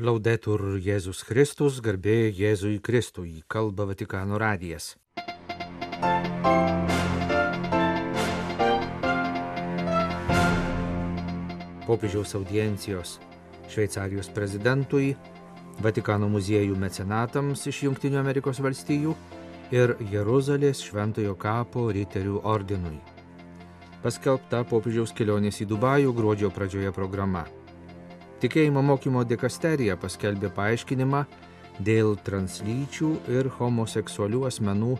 Laudetur Jėzus Kristus, garbė Jėzui Kristui, kalba Vatikano radijas. Popiežiaus audiencijos Šveicarijos prezidentui, Vatikano muziejų mecenatams iš Junktinių Amerikos valstijų ir Jeruzalės Šventojo kapo riterių ordinui. Paskelbta popiežiaus kelionės į Dubajų gruodžio pradžioje programa. Tikėjimo mokymo dikasterija paskelbė paaiškinimą dėl translyčių ir homoseksualių asmenų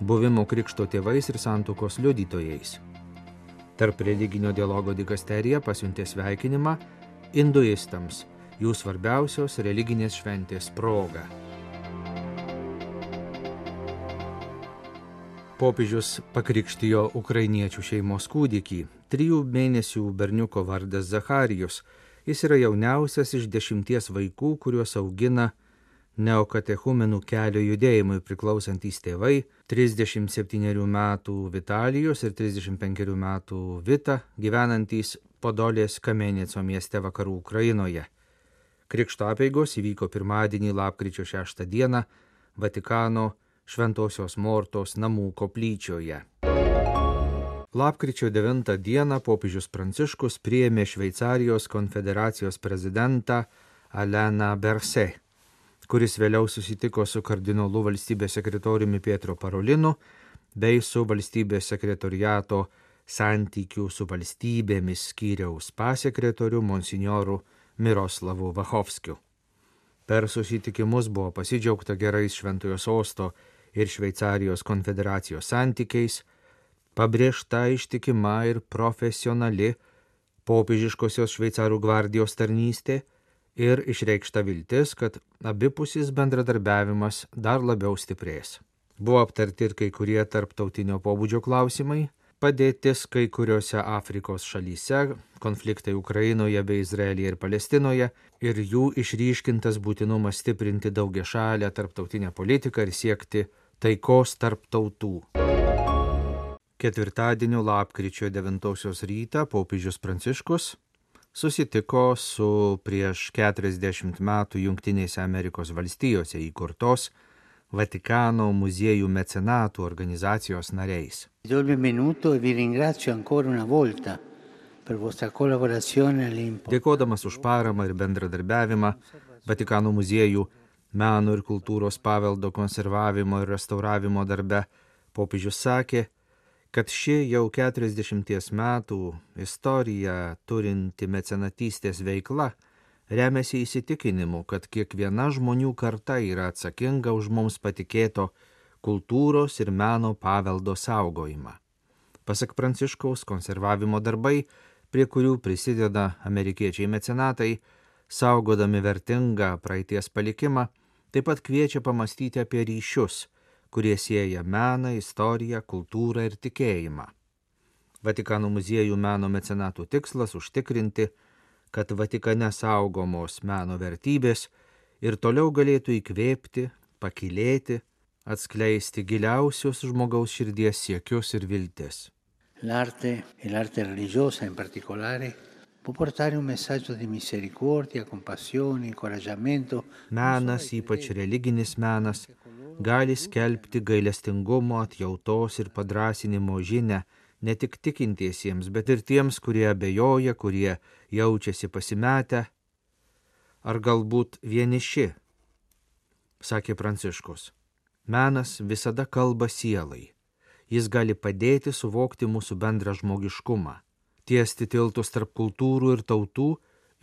buvimo krikšto tėvais ir santokos liudytojais. Tarp religinio dialogo dikasterija pasiuntė sveikinimą hinduistams jų svarbiausios religinės šventės proga. Popiežius pakrikštijo ukrainiečių šeimos kūdikį, trijų mėnesių berniuko vardas Zacharijus Jis yra jauniausias iš dešimties vaikų, kuriuos augina neokatechumenų kelio judėjimui priklausantys tėvai 37 metų Vitalijos ir 35 metų Vita gyvenantys Podolės Kamenėco mieste vakarų Ukrainoje. Krikšto apėgos įvyko pirmadienį lapkričio 6 dieną Vatikano Šventojios Mortos namų koplyčioje. Lapkričio 9 dieną popiežius Pranciškus priėmė Šveicarijos konfederacijos prezidentą Aleną Berse, kuris vėliau susitiko su kardinolu valstybės sekretoriumi Pietro Parolinu bei su valstybės sekretoriato santykių su valstybėmis skyriaus pasekretoriu monsignoru Miroslavu Vachovskiu. Per susitikimus buvo pasidžiaugta gerais Šventojo sosto ir Šveicarijos konfederacijos santykiais, pabrėžta ištikima ir profesionali popiežiškosios šveicarų gvardijos tarnystė ir išreikšta viltis, kad abipusis bendradarbiavimas dar labiau stiprės. Buvo aptarti ir kai kurie tarptautinio pobūdžio klausimai, padėtis kai kuriuose Afrikos šalyse, konfliktai Ukrainoje bei Izraelyje ir Palestinoje ir jų išryškintas būtinumas stiprinti daugia šalę tarptautinę politiką ir siekti taikos tarp tautų. Ketvirtadienio lapkričio 9 rytą popiežius Pranciškus susitiko su prieš 40 metų Junktinėse Amerikos valstijose įkurtos Vatikano muziejų mecenatų organizacijos nariais. Dėkodamas už paramą ir bendradarbiavimą Vatikano muziejų meno ir kultūros paveldo konservavimo ir restauravimo darbe, popiežius sakė, kad ši jau 40 metų istorija turinti mecenatystės veikla remiasi įsitikinimu, kad kiekviena žmonių karta yra atsakinga už mums patikėto kultūros ir meno paveldo saugojimą. Pasak Pranciškaus konservavimo darbai, prie kurių prisideda amerikiečiai mecenatai, saugodami vertingą praeities palikimą, taip pat kviečia pamastyti apie ryšius kurie sieja meną, istoriją, kultūrą ir tikėjimą. Vatikano muziejų meno mecenatų tikslas užtikrinti, kad Vatikane saugomos meno vertybės ir toliau galėtų įkvėpti, pakilėti, atskleisti giliausius žmogaus širdies siekius ir viltis. L'arte e l'arte religiosa in particolare può portare un messaggio di misericordia, compassione, incoraggiamento. Menas, ypač religinis menas, gali skelbti gailestingumo, atjautos ir padrasinimo žinę ne tik tikintiesiems, bet ir tiems, kurie abejoja, kurie jaučiasi pasimetę ar galbūt vieniši, sakė Pranciškus. Menas visada kalba sielai. Jis gali padėti suvokti mūsų bendrą žmogiškumą, tiesti tiltus tarp kultūrų ir tautų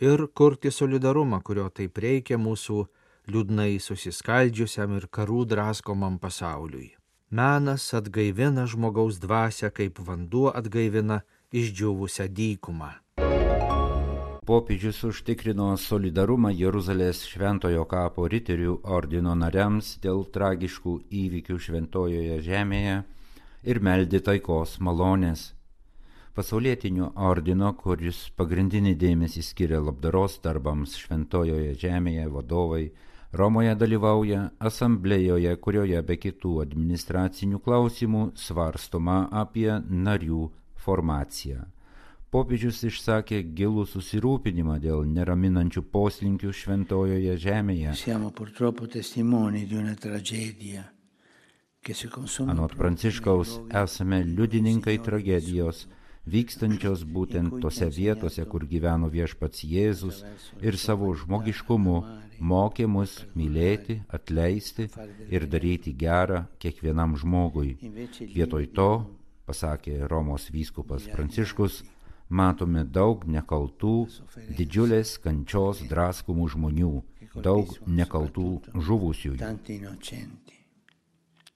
ir kurti solidarumą, kurio taip reikia mūsų liūdnai susiskaldžiusiam ir karų draskomam pasauliui. Menas atgaivina žmogaus dvasę, kaip vanduo atgaivina išdžiūvusią dykumą. Popiežius užtikrino solidarumą Jeruzalės šventojo kapo riterių ordino nariams dėl tragiškų įvykių šventojoje žemėje ir meldi taikos malonės. Pasaulietinio ordino, kuris pagrindinį dėmesį skiria labdaros darbams šventojoje žemėje vadovai, Romoje dalyvauja asamblėjoje, kurioje be kitų administracinių klausimų svarstoma apie narių formaciją. popiežius išsakė gilų susirūpinimą dėl neraminančių poslinkių šventojoje žemėje. Anot Pranciškaus esame liudininkai tragedijos, vykstančios būtent tose vietose, kur gyveno viešpats Jėzus ir savo žmogiškumu mokė mus mylėti, atleisti ir daryti gerą kiekvienam žmogui. Vietoj to, pasakė Romos vyskupas Pranciškus, matome daug nekaltų, didžiulės kančios draskomų žmonių, daug nekaltų žuvusiųjų.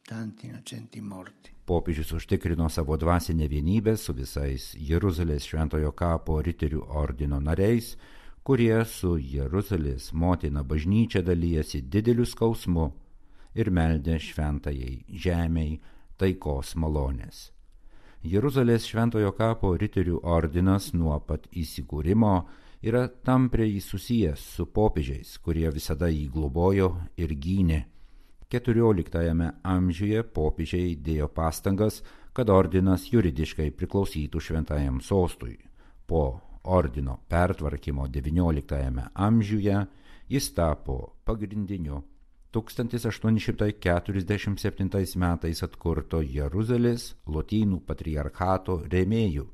tanti innocenti morti. Popiežius užtikrino savo dvasinę vienybę su visais Jeruzalės šventojo kapo riterių ordino nariais, kurie su Jeruzalės motina bažnyčia dalyjasi dideliu skausmu ir meldė šventajai žemiai taikos malonės. Jeruzalės šventojo kapo riterių ordinas nuo pat įsikūrimo yra tampriai susijęs su popiežiais, kurie visada jį globojo ir gynė. XIV amžiuje popiežiai dėjo pastangas, kad ordinas juridiškai priklausytų šventajam sostui. Po ordino pertvarkymo XIX amžiuje jis tapo pagrindiniu 1847 metais atkurto Jeruzalės lotynų patriarchato rėmėjų,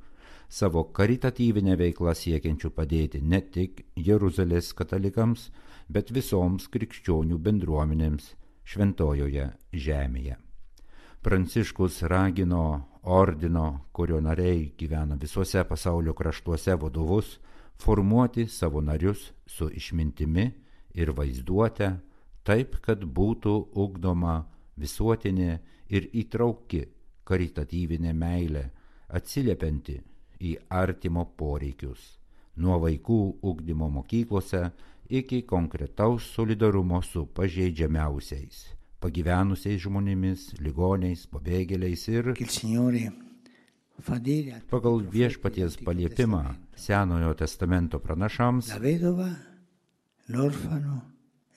savo karitatyvinę veiklą siekiančių padėti ne tik Jeruzalės katalikams, bet visoms krikščionių bendruomenėms šventojoje žemėje. Pranciškus ragino ordino, kurio nariai gyvena visuose pasaulio kraštuose vadovus, formuoti savo narius su išmintimi ir vaizduote, taip, kad būtų ugdoma visuotinė ir įtrauki karitatyvinė meilė, atsiliepianti į artimo poreikius, nuo vaikų ugdymo mokyklose iki konkretaus solidarumo su pažeidžiamiausiais, pagyvenusiais žmonėmis, ligoniais, pabėgėliais ir pagal viešpaties paliepimą Senojo testamento pranašams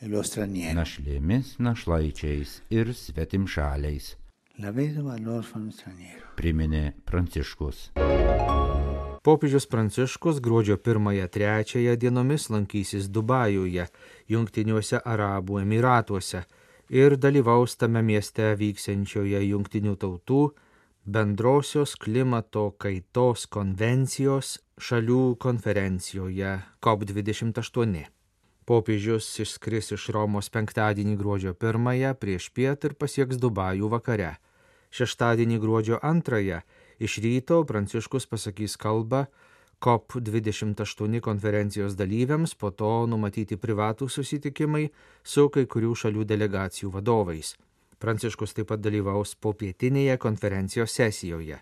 e našlėmis, našlaičiais ir svetimšaliais, e priminė Pranciškus. Popiežius Pranciškus gruodžio 1-3 dienomis lankysis Dubajuje, Junktiniuose Arabų Emiratuose ir dalyvaus tame mieste vyksiančioje Junktinių tautų bendrosios klimato kaitos konvencijos šalių konferencijoje COP28. Popiežius išskris iš Romos penktadienį gruodžio 1 prieš piet ir pasieks Dubajų vakare. Šeštadienį gruodžio 2 iš ryto Pranciškus pasakys kalbą COP28 konferencijos dalyviams, po to numatyti privatų susitikimai su kai kurių šalių delegacijų vadovais. Pranciškus taip pat dalyvaus popietinėje konferencijos sesijoje.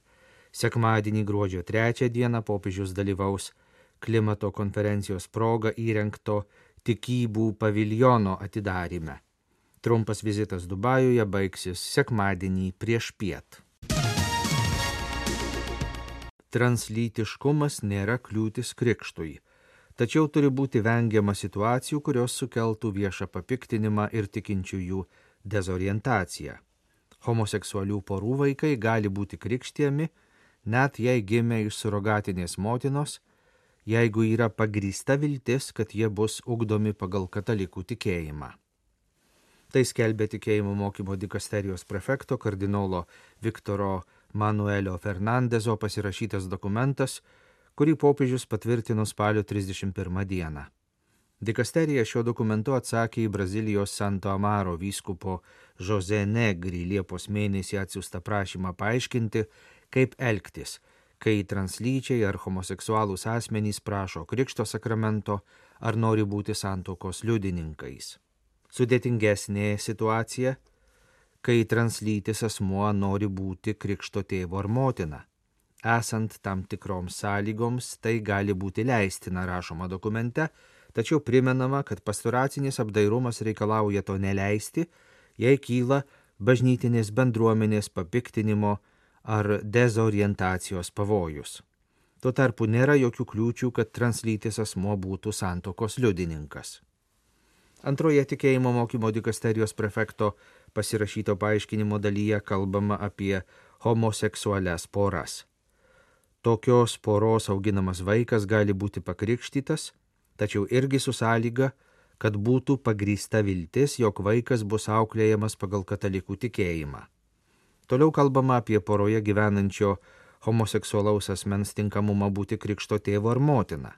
Sekmadienį gruodžio 3 dieną popiežius dalyvaus klimato konferencijos proga įrengto tikybų paviljono atidarime. Trumpas vizitas Dubajuje baigsis sekmadienį prieš piet. Translytiškumas nėra kliūtis krikštui, tačiau turi būti vengiama situacijų, kurios sukeltų viešą papiktinimą ir tikinčiųjų dezorientaciją. Homoseksualių porų vaikai gali būti krikštiemi, net jei gimė iš surogatinės motinos, jeigu yra pagrįsta viltis, kad jie bus ugdomi pagal katalikų tikėjimą. Tai skelbė tikėjimo mokymo dikasterijos prefekto kardinolo Viktoro Manuelio Fernandezo pasirašytas dokumentas, kurį popiežius patvirtino spalio 31 dieną. Dikasterija šiuo dokumentu atsakė į Brazilijos Santo Amaro vyskupo Jose Negri Liepos mėnesį atsiųstą prašymą paaiškinti, kaip elgtis, kai translyčiai ar homoseksualūs asmenys prašo Krikšto sakramento ar nori būti santokos liudininkais. Sudėtingesnė situacija, kai translytis asmuo nori būti Krikšto tėvo ar motina. Esant tam tikroms sąlygoms, tai gali būti leistina rašoma dokumente, tačiau primenama, kad pastoracinis apdairumas reikalauja to neleisti, jei kyla bažnytinės bendruomenės papiktinimo ar dezorientacijos pavojus. Tuo tarpu nėra jokių kliūčių, kad translytis asmo būtų santokos liudininkas. Antroje tikėjimo mokymo dikasterijos prefekto pasirašyto paaiškinimo dalyje kalbama apie homoseksualias poras. tokios poros auginamas vaikas gali būti pakrikštytas, tačiau irgi su sąlyga, kad būtų pagrįsta viltis, jog vaikas bus auklėjamas pagal katalikų tikėjimą. Toliau kalbama apie poroje gyvenančio homoseksualaus asmens tinkamumą būti krikšto tėvo ar motina.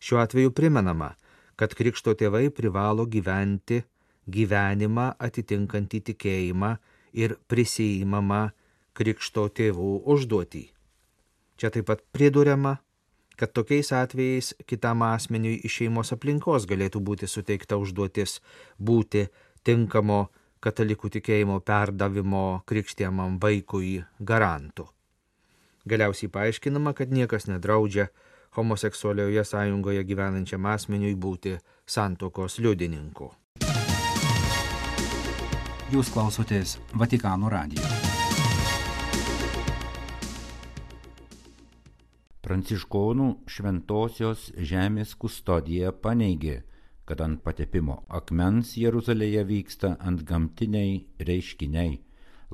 Šiuo atveju primenama, kad krikšto tėvai privalo gyventi gyvenimą atitinkantį tikėjimą ir prisijimamą krikšto tėvų užduotį. Čia taip pat priduriama, kad tokiais atvejais kitam asmeniui iš šeimos aplinkos galėtų būti suteikta užduotis būti tinkamo katalikų tikėjimo perdavimo krikštiamam vaikui garantu. Galiausiai paaiškinama, kad niekas nedraudžia homoseksualioje sąjungoje gyvenančiam asmeniui būti santokos liudininku. Jūs klausotės Vatikano radijo. Pranciškonų šventosios žemės kustodija paneigė, kad ant patepimo akmens Jeruzalėje vyksta ant gamtiniai reiškiniai.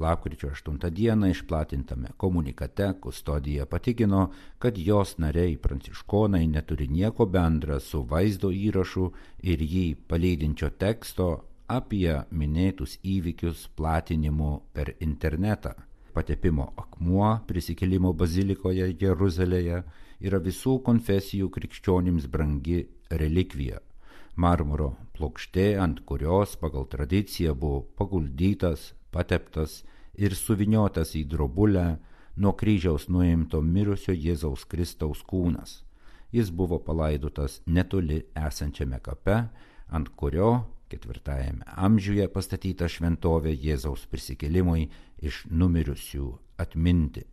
Lapkričio 8 dieną išplatintame komunikate kustodija patikino, kad jos nariai pranciškonai neturi nieko bendra su vaizdo įrašu ir jį palydinčio teksto apie minėtus įvykius platinimu per internetą patepimo akmuo prisikėlimo bazilikoje Jeruzalėje yra visų konfesijų krikščionims brangi relikvija. Marmuro plokštė, ant kurios pagal tradiciją buvo paguldytas, pateptas ir suviniotas į drobulę nuo kryžiaus nuimto mirusio Jėzaus Kristaus kūnas. Jis buvo palaidotas netoli esančiame kape, ant kurio ketvirtajame amžiuje pastatyta šventovė Jėzaus prisikelimui iš numirusių atminti.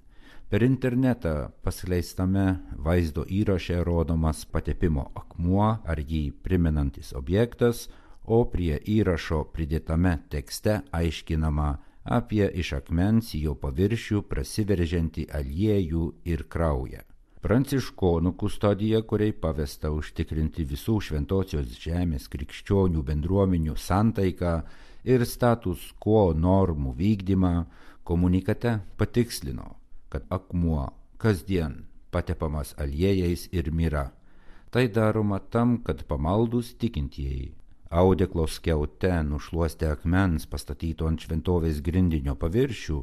Per internetą paskleistame vaizdo įraše rodomas patepimo akmuo ar jį primenantis objektas, o prie įrašo pridėtame tekste aiškinama apie iš akmens į jo paviršių prasiveržiantį aliejų ir kraują. Pranciškonų kustodija, kuriai pavesta užtikrinti visų šventosios žemės krikščionių bendruomenių santaiką ir status quo normų vykdymą, komunikate patikslino, kad akmuo kasdien patepamas aliejais ir mira. Tai daroma tam, kad pamaldus tikintieji audeklo skiaute nušluostę akmens pastatyto ant šventovės grindinio paviršių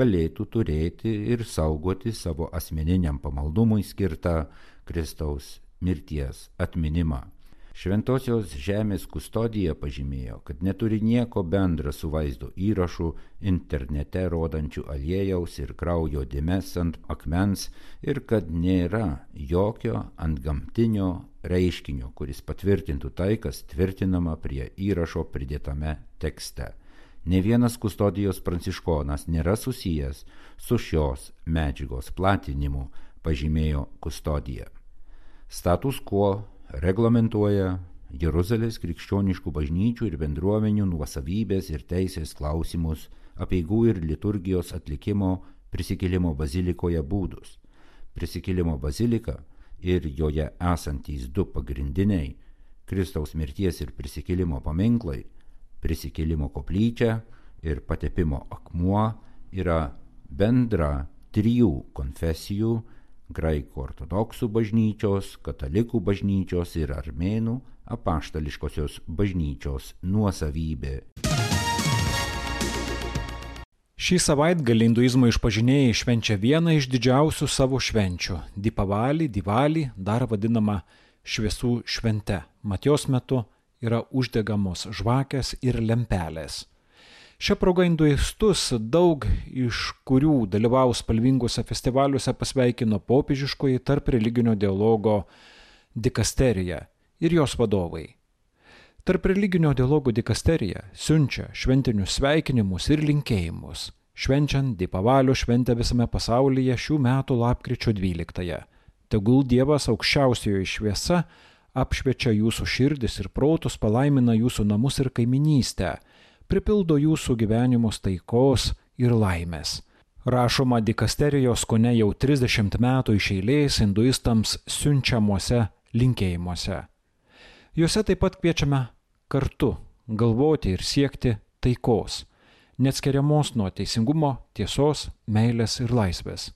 galėtų turėti ir saugoti savo asmeniniam pamaldumui skirtą Kristaus mirties atminimą. Šventosios žemės kustodija pažymėjo, kad neturi nieko bendra su vaizdo įrašu internete rodančių aliejaus ir kraujo dėmes ant akmens ir kad nėra jokio antgamtinio reiškinio, kuris patvirtintų tai, kas tvirtinama prie įrašo pridėtame tekste. Ne vienas kustodijos pranciškonas nėra susijęs su šios medžiagos platinimu, pažymėjo kustodija. Status quo reglamentuoja Jeruzalės krikščioniškų bažnyčių ir bendruomenių nuosavybės ir teisės klausimus, apieigų ir liturgijos atlikimo prisikėlimo bazilikoje būdus. Prisikėlimo bazilika ir joje esantys du pagrindiniai Kristaus mirties ir prisikėlimo paminklai - prisikėlimo koplyčia ir patepimo akmuo yra bendra trijų konfesijų graikų ortodoksų bažnyčios, katalikų bažnyčios ir armėnų apaštališkosios bažnyčios nuosavybė. Šį savaitgalį hinduizmo išpažinėjai švenčia vieną iš didžiausių savo švenčių - Dipavalį, Divalį, dar vadinama šviesų švente. Matijos metu yra uždegamos žvakės ir lempelės. Šią progą hinduistus, daug iš kurių dalyvaus spalvingose festivaliuose, pasveikino popiežiškoji tarp religinio dialogo dikasterija ir jos vadovai. Tarp religinio dialogo dikasterija siunčia šventinius sveikinimus ir linkėjimus, švenčiant Dipavalio šventę visame pasaulyje šių metų lapkričio 12-ąją. Tegul Dievas aukščiausiojo šviesa apšviečia jūsų širdis ir protus, palaimina jūsų namus ir kaiminystę pripildo jūsų gyvenimus taikos ir laimės. Rašoma dikasterijos kone jau 30 metų iš eilės hinduistams siunčiamuose linkėjimuose. Juose taip pat kviečiame kartu galvoti ir siekti taikos, neatskiriamos nuo teisingumo, tiesos, meilės ir laisvės.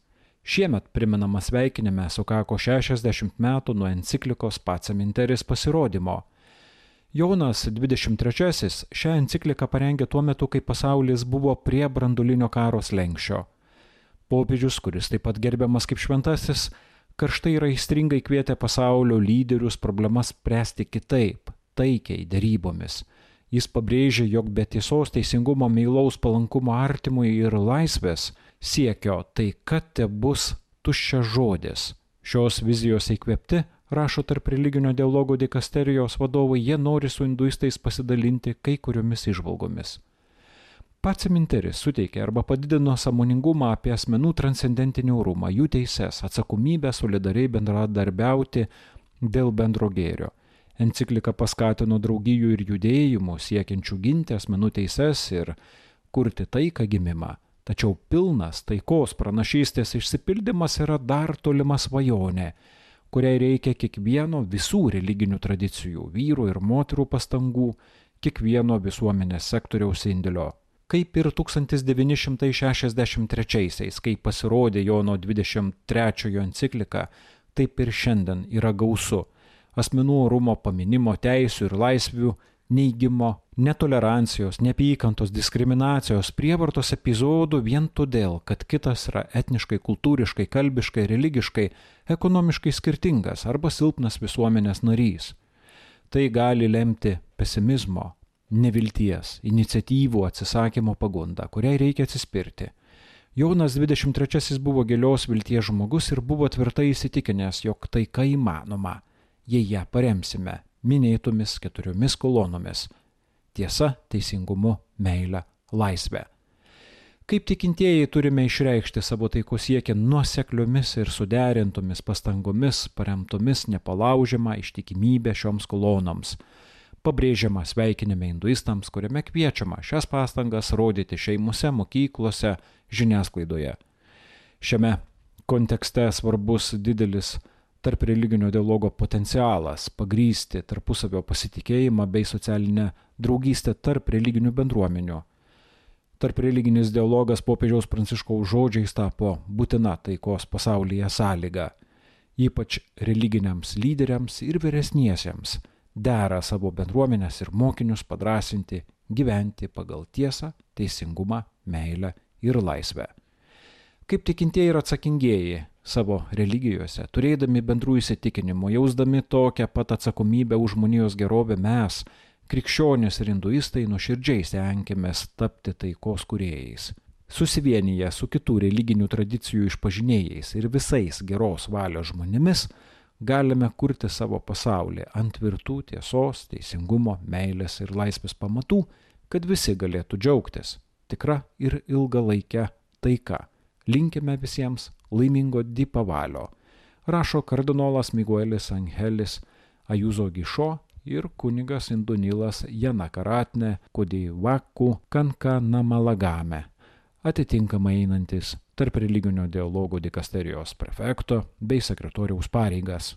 Šiemet priminama sveikinime sukako 60 metų nuo enciklikos Pacaminteris pasirodymo. Jonas 23 šią encikliką parengė tuo metu, kai pasaulis buvo prie brandulinio karo slengščio. Popiežius, kuris taip pat gerbiamas kaip šventasis, karštai ir aistringai kvietė pasaulio lyderius problemas spręsti kitaip, taikiai, darybomis. Jis pabrėžė, jog be tiesos teisingumo meilaus palankumo artimui ir laisvės siekio taika te bus tuščia žodis. Šios vizijos įkvėpti, rašo tarp religinio dialogo dikasterijos vadovai, jie nori su hinduistais pasidalinti kai kuriomis išvalgomis. Pats minteris suteikė arba padidino samoningumą apie asmenų transcendentinį orumą, jų teises, atsakomybę solidariai bendradarbiauti dėl bendro gėrio. Enciklika paskatino draugijų ir judėjimų siekiančių ginti asmenų teises ir kurti taiką gimimą. Tačiau pilnas taikos pranašystės išsipildymas yra dar tolima svajonė, kuriai reikia kiekvieno visų religinių tradicijų, vyrų ir moterų pastangų, kiekvieno visuomenės sektoriaus indėlio. Kaip ir 1963-aisiais, kai pasirodė Jono 23-ojo enciklika, taip ir šiandien yra gausu asmenų orumo paminimo teisų ir laisvių neigimo, netolerancijos, neapykantos, diskriminacijos, prievartos epizodų vien todėl, kad kitas yra etniškai, kultūriškai, kalbiškai, religiškai, ekonomiškai skirtingas arba silpnas visuomenės narys. Tai gali lemti pesimizmo, nevilties, iniciatyvų atsisakymo pagundą, kuriai reikia atsispirti. Jonas 23 buvo gilios vilties žmogus ir buvo tvirtai įsitikinęs, jog taika įmanoma, jei ją paremsime minėtomis keturiomis kolonomis - tiesa, teisingumu, meile, laisvė. Kaip tikintieji turime išreikšti savo taiko siekį nuosekliomis ir suderintomis pastangomis, paremtomis nepalaužiamą ištikimybę šioms kolonoms. Pabrėžiama sveikinime hinduistams, kuriame kviečiama šias pastangas rodyti šeimose, mokyklose, žiniasklaidoje. Šiame kontekste svarbus didelis tarp religinio dialogo potencialas pagrysti tarpusavio pasitikėjimą bei socialinę draugystę tarp religinių bendruomenių. Tarp religinis dialogas popiežiaus pranciškaus žodžiais tapo būtina taikos pasaulyje sąlyga. Ypač religiniams lyderiams ir vyresniesiems dera savo bendruomenės ir mokinius padrasinti gyventi pagal tiesą, teisingumą, meilę ir laisvę. Kaip tikintieji ir atsakingieji savo religijose, turėdami bendrų įsitikinimų, jausdami tokią pat atsakomybę už žmonijos gerovę mes, krikščionys ir hinduistai, nuoširdžiai stenkėmės tapti taikos kuriejais. Susivienyje su kitų religinių tradicijų išpažinėjais ir visais geros valios žmonėmis, galime kurti savo pasaulį ant tvirtų tiesos, teisingumo, meilės ir laisvės pamatų, kad visi galėtų džiaugtis tikra ir ilgalaikė taika. Linkime visiems laimingo Dipavalio, rašo kardinolas Miguelis Angelis Ajuzo Gišo ir kunigas Indonilas Janakaratne Kudivaku Kanka Namalagame, atitinkamai einantis tarp religinio dialogo dikasterijos prefekto bei sekretoriaus pareigas.